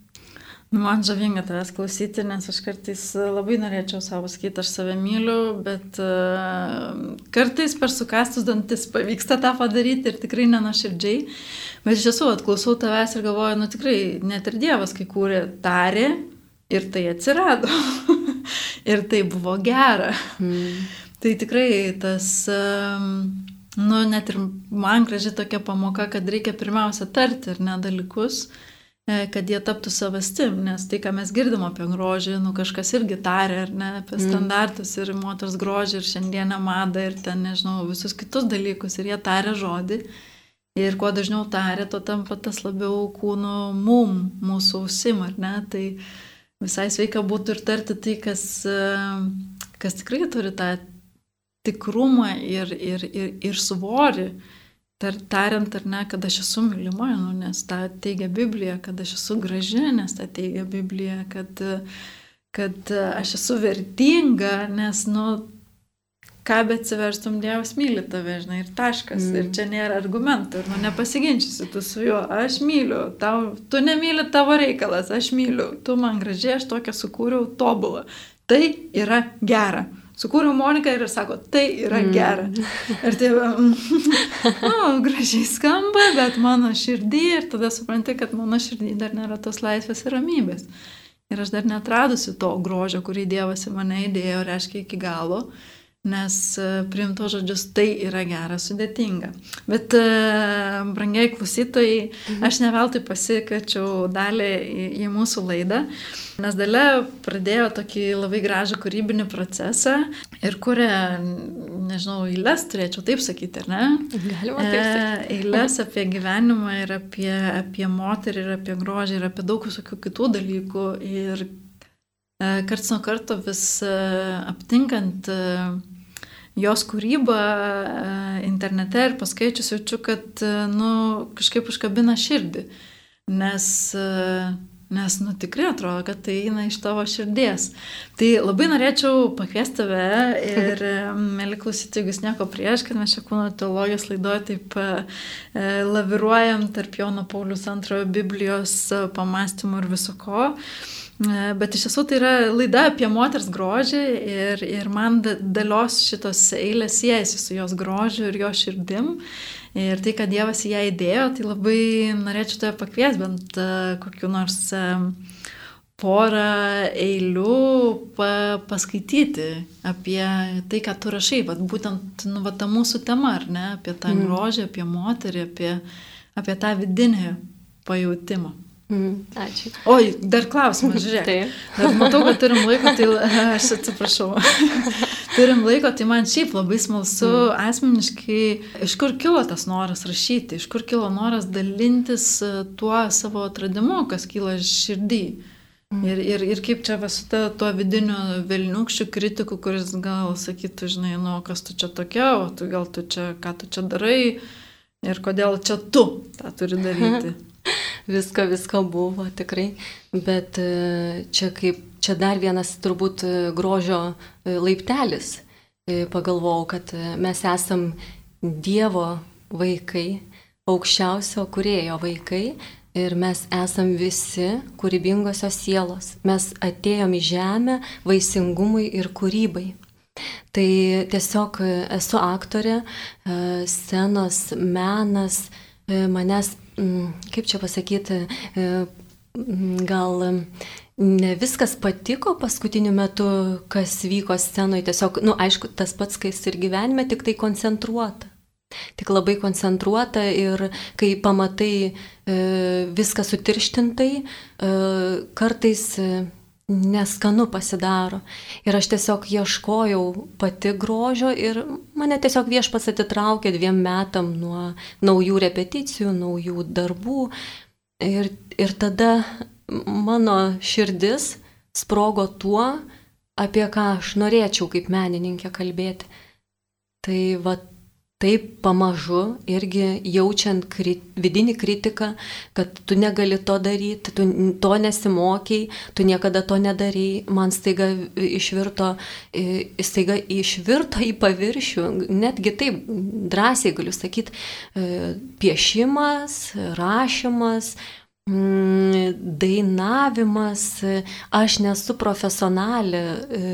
Nu, man žavinga tavęs klausyti, nes aš kartais labai norėčiau savo sakyti, aš save myliu, bet uh, kartais per sukastus dantis pavyksta tą padaryti ir tikrai nenuoširdžiai. Bet iš tiesų atklausau tavęs ir galvoju, nu tikrai net ir Dievas, kai kūrė, tarė ir tai atsirado. ir tai buvo gera. Mm. Tai tikrai tas... Um, Nu, net ir man graži tokia pamoka, kad reikia pirmiausia tarti ir ne dalykus, uh, E, kad jie taptų savastim, nes tai, ką mes girdim apie grožį, nu kažkas irgi tarė, ar ne, apie mm. standartus ir moters grožį, ir šiandieną madą, ir ten, nežinau, visus kitus dalykus, ir jie tarė žodį. Ir kuo dažniau tarė, to tampa tas labiau kūno mum, mūsų ausim, ar ne, tai visai sveika būtų ir tarti tai, kas, e, kas tikrai turi tą tikrumą ir, ir, ir, ir svorį tar, tariant ar ne, kad aš esu mylima, nu, nes tą teigia Biblija, kad aš esu graži, nes tą teigia Biblija, kad, kad aš esu vertinga, nes, nu, ką bet atsiverstum, Dievas myli tave, žinai, ir taškas. Mm. Ir čia nėra argumentų, ir nu nepasiginčysi tu su juo, aš myliu, tau, tu nemyli tavo reikalas, aš myliu, tu man gražiai, aš tokią sukūriau tobulą. Tai yra gera. Sukūriau Moniką ir sako, tai yra mm. gera. Ir tai, nu, gražiai skamba, bet mano širdį ir tada supranti, kad mano širdį dar nėra tos laisvės ir ramybės. Ir aš dar netradusi to grožio, kurį Dievas į mane įdėjo, reiškia iki galo. Uh, nes e, priimto žodžius tai yra gera, sudėtinga. Bet, e, brangiai klausytojai, mhm. aš ne veltui pasikviečiau dalį į, į mūsų laidą, nes dalė pradėjo tokį labai gražų kūrybinį procesą ir kuria, nežinau, eilės, turėčiau taip sakyti, ar ne? Galima taip e, sakyti. Eilės apie gyvenimą ir apie, apie moterį ir apie grožį ir apie daug visokių kitų dalykų. Ir karts nuo karto vis aptinkant jos kūrybą e, internete ir paskaičius jaučiu, kad e, nu, kažkaip užkabina širdį. Nes, e, nes nu, tikrai atrodo, kad tai eina iš tavo širdies. Tai labai norėčiau pakviesti tave ir, mėly klausyti, jeigu jūs nieko prieš, kad mes čia kūno teologijos laidoje taip laviruojam tarp Jono Paulius antrojo Biblijos pamastymų ir viso ko. E, bet iš tiesų tai yra laida apie moters grožį ir, ir man dalios šitos eilės siejasi su jos grožiu ir jo širdim. Ir tai, kad Dievas į ją įdėjo, tai labai norėčiau tave pakviesti bent uh, kokiu nors uh, porą eilių pa, paskaityti apie tai, ką tu rašai, vat, būtent nu, vat, ta mūsų tema, ar ne, apie tą mm. grožį, apie moterį, apie, apie tą vidinį pajūtimą. Mm, ačiū. Oi, dar klausimas, žiūrėk. Taip. Dar matau, kad turim laiko, tai aš atsiprašau. turim laiko, tai man šiaip labai smalsu mm. asmeniškai, iš kur kilo tas noras rašyti, iš kur kilo noras dalintis e, tuo savo atradimu, kas kyla širdį. Mm. Ir, ir, ir kaip čia su ta, tuo vidiniu Vilniukščiu kritiku, kuris gal sakytų, žinai, nu, kas tu čia tokia, o tu gal tu čia, ką tu čia darai ir kodėl čia tu tą turi daryti. Visko, visko buvo tikrai, bet e, čia kaip, čia dar vienas turbūt e, grožio e, laiptelis. Pagalvojau, kad mes esam Dievo vaikai, aukščiausio kurėjo vaikai ir mes esam visi kūrybingosios sielos. Mes atėjom į žemę vaisingumui ir kūrybai. Tai tiesiog esu aktorė, scenos menas, manęs kaip čia pasakyti, e, mm, gal ne viskas patiko paskutiniu metu, kas vyko scenoje, tiesiog, na, nu, aišku, tas pats, kas ir gyvenime, tik tai koncentruota. Tik labai koncentruota ir kai pamatai e, viską sutirštintai, e, kartais e, neskanu pasidaro. Ir aš tiesiog ieškojau pati grožio ir mane tiesiog viešpas atitraukė dviem metam nuo naujų repeticijų, naujų darbų. Ir, ir tada mano širdis sprogo tuo, apie ką aš norėčiau kaip menininkė kalbėti. Tai va taip pamažu irgi jaučiant kri, vidinį kritiką, kad tu negali to daryti, tu to nesimokiai, tu niekada to nedarai, man staiga išvirto, staiga išvirto į paviršių, netgi taip drąsiai galiu sakyti, e, piešimas, rašymas, mm, dainavimas, aš nesu profesionalė e,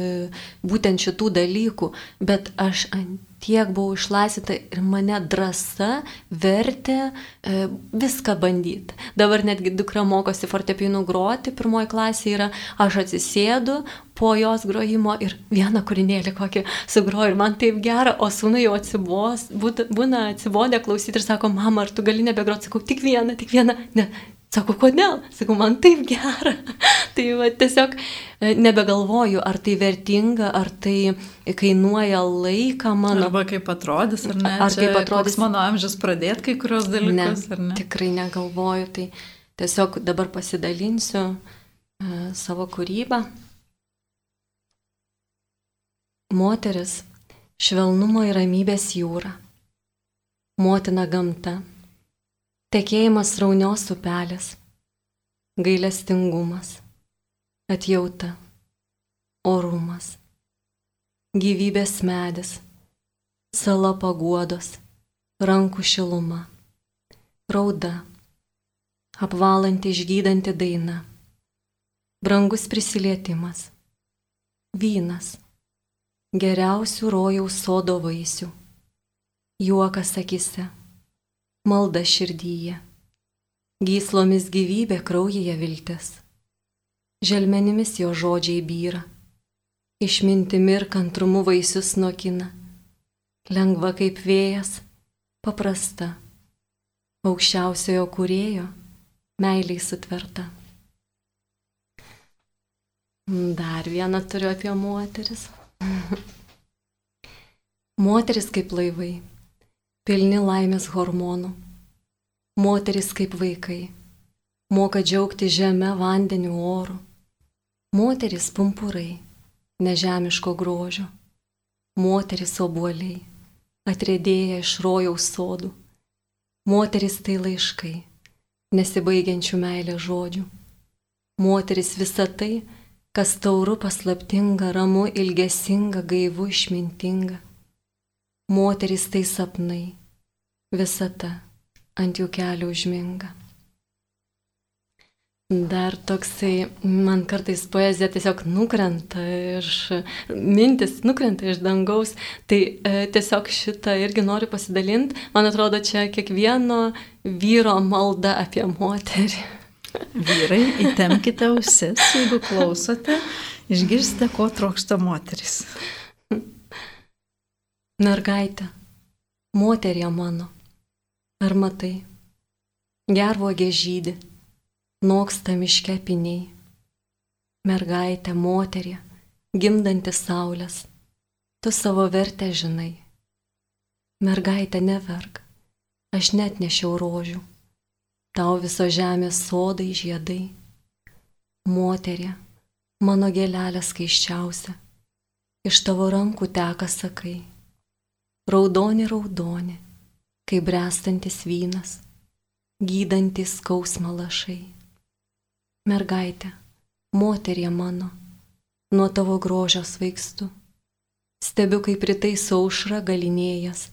būtent šitų dalykų, bet aš ant tiek buvau išlaisvita ir mane drąsa vertė e, viską bandyti. Dabar netgi dukra mokosi fortepinų groti, pirmoji klasė yra, aš atsisėdu po jos grojimo ir vieną kūrinėlį kokį sugroju ir man taip gera, o sūnui jau atsibos, būna atsibodę klausyti ir sako, mama, ar tu gali nebegroti, sakau, tik vieną, tik vieną, ne, Sako, kodėl? Sakau, man taip gera. tai va, tiesiog e, nebegalvoju, ar tai vertinga, ar tai kainuoja laiką mano. Arba kaip atrodys, ar ne? Ar kaip atrodys mano amžius pradėti kai kurios dalykus, ne, ar ne? Tikrai negalvoju, tai tiesiog dabar pasidalinsiu uh, savo kūrybą. Moteris - švelnumo ir ramybės jūra. Motina gamta tekėjimas raunios upelės, gailestingumas, atjauta, orumas, gyvybės medis, sala paguodos, rankų šiluma, rauda, apvalanti išgydanti daina, brangus prisilietimas, vynas, geriausių rojaus sodo vaisių, juokas akise malda širdyje, gyslomis gyvybė kraujyje viltis, želmenimis jo žodžiai byra, išmintimi ir kantrumu vaisius nokina, lengva kaip vėjas, paprasta, aukščiausiojo kurėjo, meiliai sutverta. Dar vieną turiu apie moteris. moteris kaip laivai pilni laimės hormonų. Moteris kaip vaikai, moka džiaugti žemę, vandeniu, oru. Moteris pumpurai, nežemiško grožio. Moteris obuoliai, atrėdėję iš rojaus sodų. Moteris tai laiškai, nesibaigiančių meilės žodžių. Moteris visa tai, kas tauru paslaptinga, ramu, ilgesinga, gaivu, išmintinga moterys tai sapnai, visata ant jų kelių užminga. Dar toksai, man kartais poezija tiesiog nukrenta iš, mintis nukrenta iš dangaus, tai e, tiesiog šitą irgi noriu pasidalinti. Man atrodo, čia kiekvieno vyro malda apie moterį. Vyrai, įtemkite ausis, jeigu klausote, išgirsite, ko trokšta moteris. Mergaitė, moterie mano, ar matai, gervogė žydį, noksta miške piniai. Mergaitė, moterie, gimdanti saulės, tu savo vertę žinai. Mergaitė, neverk, aš net nešiau rožių, tau viso žemės sodai žiedai. Moterie, mano gėlelė skaiščiausia, iš tavo rankų teka sakai raudoni raudoni, kaip brestantis vynas. gydantys skausmą lašai. Mergaitė, moterie mano, nuo tavo grožio svaigstu. Stebiu, kaip rytai saušra galinėjas,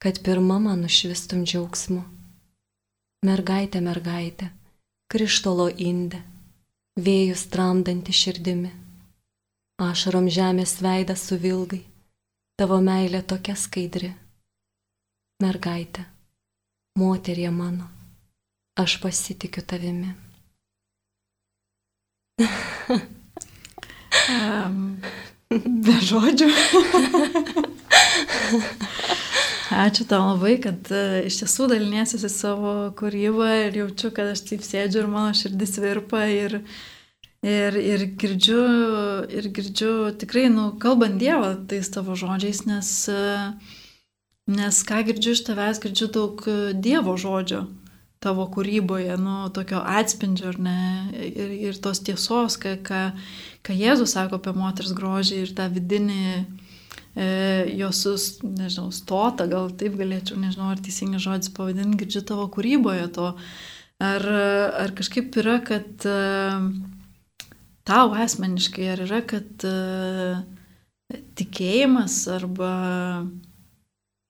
kad pirmą man nušvistum džiaugsmu. Mergaitė, mergaitė, krištolo indė, vėjus tramdanti širdimi. Ašarom žemės veidas suvilgai, tavo meilė tokia skaidri. Mergaitė, moterie mano, aš pasitikiu tavimi. um, be žodžių. Ačiū tau labai, kad uh, iš tiesų daliniesi savo kūrybą ir jaučiu, kad aš taip sėdžiu ir mano širdis virpa ir, ir, ir, girdžiu, ir girdžiu tikrai, nu, kalbant Dievą tais tavo žodžiais, nes, nes ką girdžiu iš tavęs, girdžiu daug Dievo žodžio tavo kūryboje, nu, tokio atspindžio, ar ne, ir, ir tos tiesos, ką, ką, ką Jėzus sako apie moters grožį ir tą vidinį e, jos, nežinau, stotą, gal taip galėčiau, nežinau, ar teisingas žodis pavadinti, girdžiu tavo kūryboje to. Ar, ar kažkaip yra, kad e, tau asmeniškai, ar yra, kad e, tikėjimas arba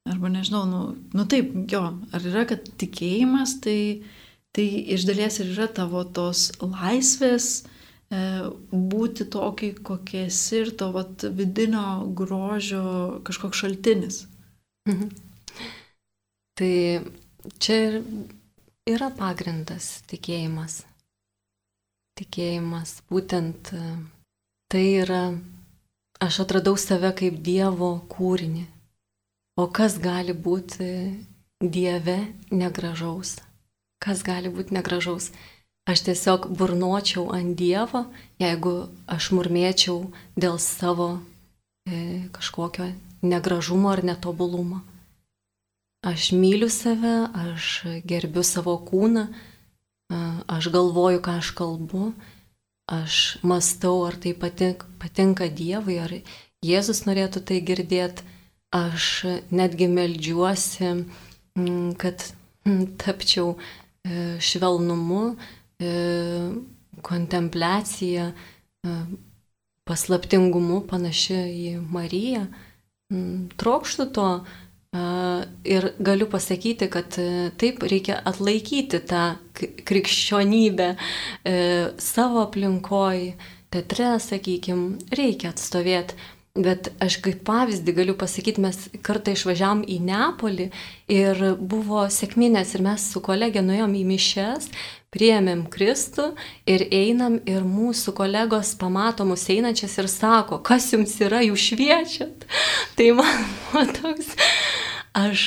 Arba nežinau, nu, nu taip, jo, ar yra, kad tikėjimas tai, tai iš dalies ir yra tavo tos laisvės e, būti tokį, kokie esi ir to vat, vidinio grožio kažkoks šaltinis. Mhm. Tai čia ir yra pagrindas tikėjimas. Tikėjimas, būtent e, tai yra, aš atradau save kaip Dievo kūrinį O kas gali būti Dieve negražaus? Kas gali būti negražaus? Aš tiesiog burnočiau ant Dievo, jeigu aš murmėčiau dėl savo e, kažkokio negražumo ar netobulumo. Aš myliu save, aš gerbiu savo kūną, aš galvoju, ką aš kalbu, aš mastau, ar tai patinka, patinka Dievui, ar Jėzus norėtų tai girdėti Aš netgi melžiuosi, mm, kad mm, tapčiau e, švelnumu, e, kontempliacija, e, paslaptingumu panaši į Mariją. Mm, trokštų to ir galiu pasakyti, kad taip reikia atlaikyti tą krikščionybę savo aplinkoj, teatre, sakykime, reikia atstovėti Bet aš kaip pavyzdį galiu pasakyti, mes kartą išvažiavam į Neapolį ir buvo sėkminės ir mes su kolegė nuėjom į mišes, priėmėm Kristų ir einam ir mūsų kolegos pamato mus einančias ir sako, kas jums yra, jūs šviečiat. Tai man, man toks, aš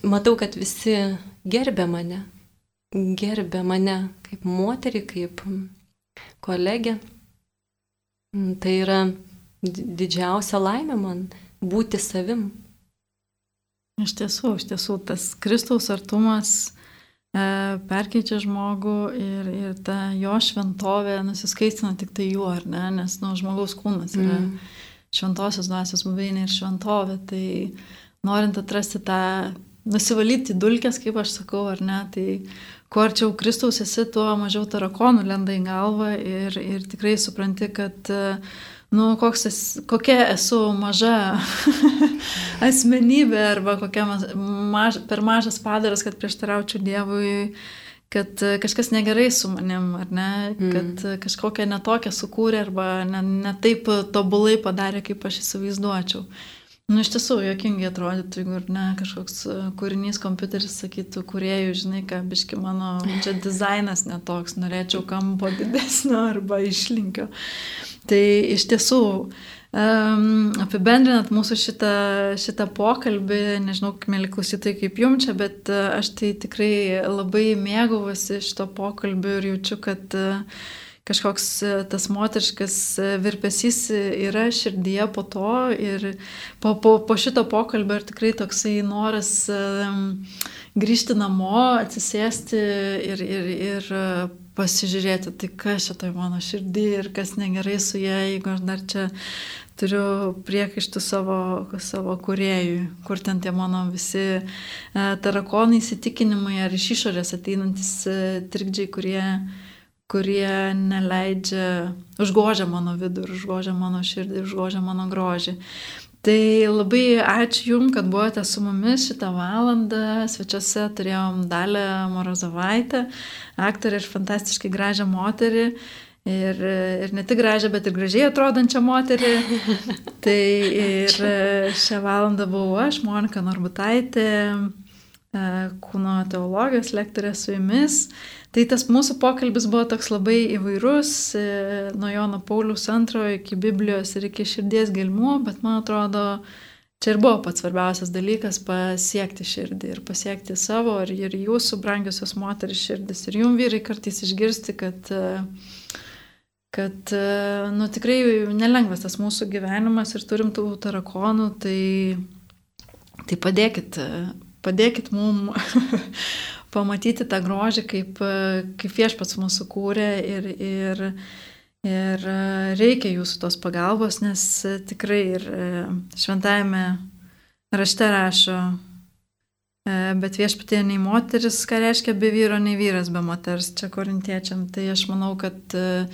matau, kad visi gerbė mane, gerbė mane kaip moterį, kaip kolegė. Tai yra didžiausia laimė man būti savim. Iš tiesų, iš tiesų, tas Kristaus artumas e, perkeičia žmogų ir, ir ta jo šventovė nusiskaistina tik tai juo, ar ne, nes nu, žmogaus kūnas yra mm. šventosios dvasios buveinė ir šventovė, tai norint atrasti tą, nusivalyti dulkės, kaip aš sakau, ar ne, tai kuo arčiau Kristaus esi, tuo mažiau tarakonų lenda į galvą ir, ir tikrai supranti, kad uh, nu, koks kokia esu maža asmenybė arba kokia maž, per mažas padaras, kad prieštaraučiau Dievui, kad kažkas negerai su manim, ar ne, mm. kad kažkokią netokią sukūrė arba ne, ne taip tobulai padarė, kaip aš įsivaizduočiau. Nu, iš tiesų, jokingai atrodytų, jeigu ne kažkoks kūrinys kompiuteris sakytų, kuriejų, žinai, ką biški mano, čia dizainas netoks, norėčiau kampo didesnio arba išlinkio. Tai iš tiesų, um, apibendrinant mūsų šitą, šitą pokalbį, nežinau, mėly klausytojai, kaip jums čia, bet uh, aš tai tikrai labai mėgavosi šito pokalbio ir jaučiu, kad uh, kažkoks e, tas moteriškas virpesys yra širdyje po to ir po, po, po šito pokalbio ir tikrai toksai noras grįžti namo, atsisėsti ir, ir, ir pasižiūrėti, tai kas čia tai mano širdį ir kas negerai su ja, jeigu aš dar čia turiu priekaištų savo, savo kuriejui, kur ten tie mano visi e, tarakonai įsitikinimai ar iš išorės ateinantis e, trikdžiai, kurie, kurie neleidžia, užgožia mano vidų užgožia mano širdį, užgožia mano grožį. Tai labai ačiū Jums, kad buvote su mumis šitą valandą. Svečiuose turėjom Dalę Morozovaitę, aktorę ir fantastiškai gražią moterį. Ir, ir ne tik gražią, bet ir gražiai atrodančią moterį. tai ir šią valandą buvau aš, Monika Norbutaitė, e, kūno teologijos lektorė su jumis. Tai tas mūsų pokalbis buvo toks labai įvairus, e, nuo Jono Paulius II iki Biblijos ir iki širdies gelmų, bet man atrodo, čia ir buvo pats svarbiausias dalykas - pasiekti širdį ir pasiekti savo ir, ir jūsų brangiosios moteris širdis. Ir jum vyrai kartais išgirsti, kad uh, kad, e, nu, tikrai nelengvas tas mūsų gyvenimas ir turim tų tarakonų, tai, tai padėkit, padėkit mum pamatyti tą grožį, kaip, kaip viešpats mūsų kūrė ir, ir, ir reikia jūsų tos pagalbos, nes tikrai ir šventajame rašte rašo, E, bet viešpatė nei moteris, ką reiškia be vyro, nei vyras be moters, čia korintiečiam. Tai aš manau, kad e,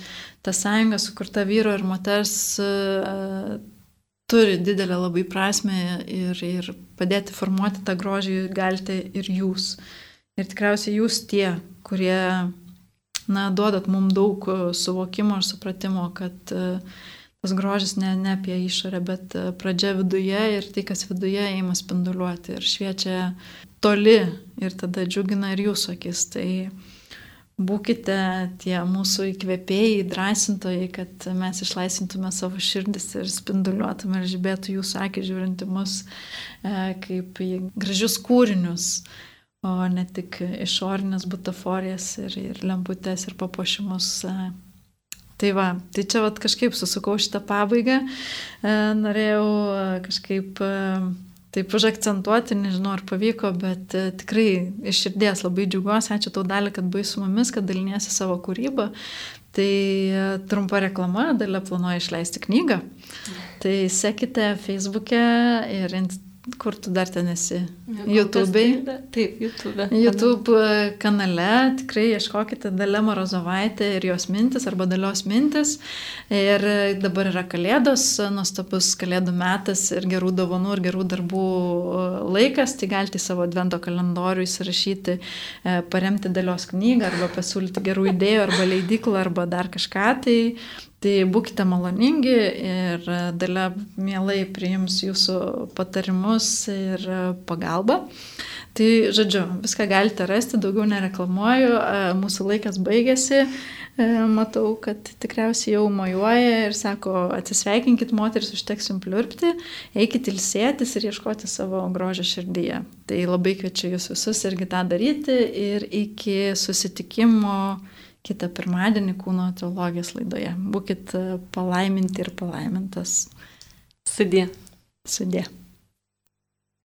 ta sąjunga sukurta vyro ir moters e, turi didelę labai prasme ir, ir padėti formuoti tą grožį galite ir jūs. Ir tikriausiai jūs tie, kurie, na, duodat mums daug suvokimo ir supratimo, kad uh, tas grožis ne, ne apie išorę, bet e, pradžia viduje ir tai, kas viduje įima spinduliuoti ir šviečia toli ir tada džiugina ir jūsų akis. Tai būkite tie mūsų įkvėpėjai, drąsintojai, kad mes išlaisvintume savo širdis ir spinduliuotume ir žibėtų jūsų akį žiūrinti mus e, kaip į gražius kūrinius o ne tik išorinės butaforijas ir, ir lemputės ir papuošimus e, Tai va, tai čia vat, kažkaip susukau šitą pabaigą, e, norėjau kažkaip taip užakcentuoti, nežinau ar pavyko, bet tikrai iš širdies labai džiaugiuosi, ačiū tau dalį, kad buvai su mumis, kad daliniesi savo kūrybą. Tai trumpa reklama, dalė planuoja išleisti knygą. Tai sekite Facebook'e ir Kur tu dar ten esi? YouTube'ai? Taip, YouTube. YouTube kanale tikrai ieškokite Dalė Morozovaitė ir jos mintis arba Dalios mintis. Ir dabar yra Kalėdos, nuostabus Kalėdų metas ir gerų dovanų ir gerų darbų laikas. Tai galite savo advento kalendorių įsirašyti, e, paremti Dalios knygą arba pasiūlyti gerų idėjų arba leidiklą arba dar kažką. Tai Tai būkite maloningi ir dalia mielai priims jūsų patarimus ir pagalbą. Tai, žodžiu, viską galite rasti, daugiau nereklamuoju, mūsų laikas baigėsi, matau, kad tikriausiai jau mojuoja ir sako, atsisveikinkit moteris, užteks jums pliurpti, eikit ilsėtis ir ieškoti savo grožio širdyje. Tai labai kviečiu jūs visus irgi tą daryti ir iki susitikimo kitą pirmadienį kūno teologijos laidoje. Būkit palaiminti ir palaimintas. Sudė. Sudė.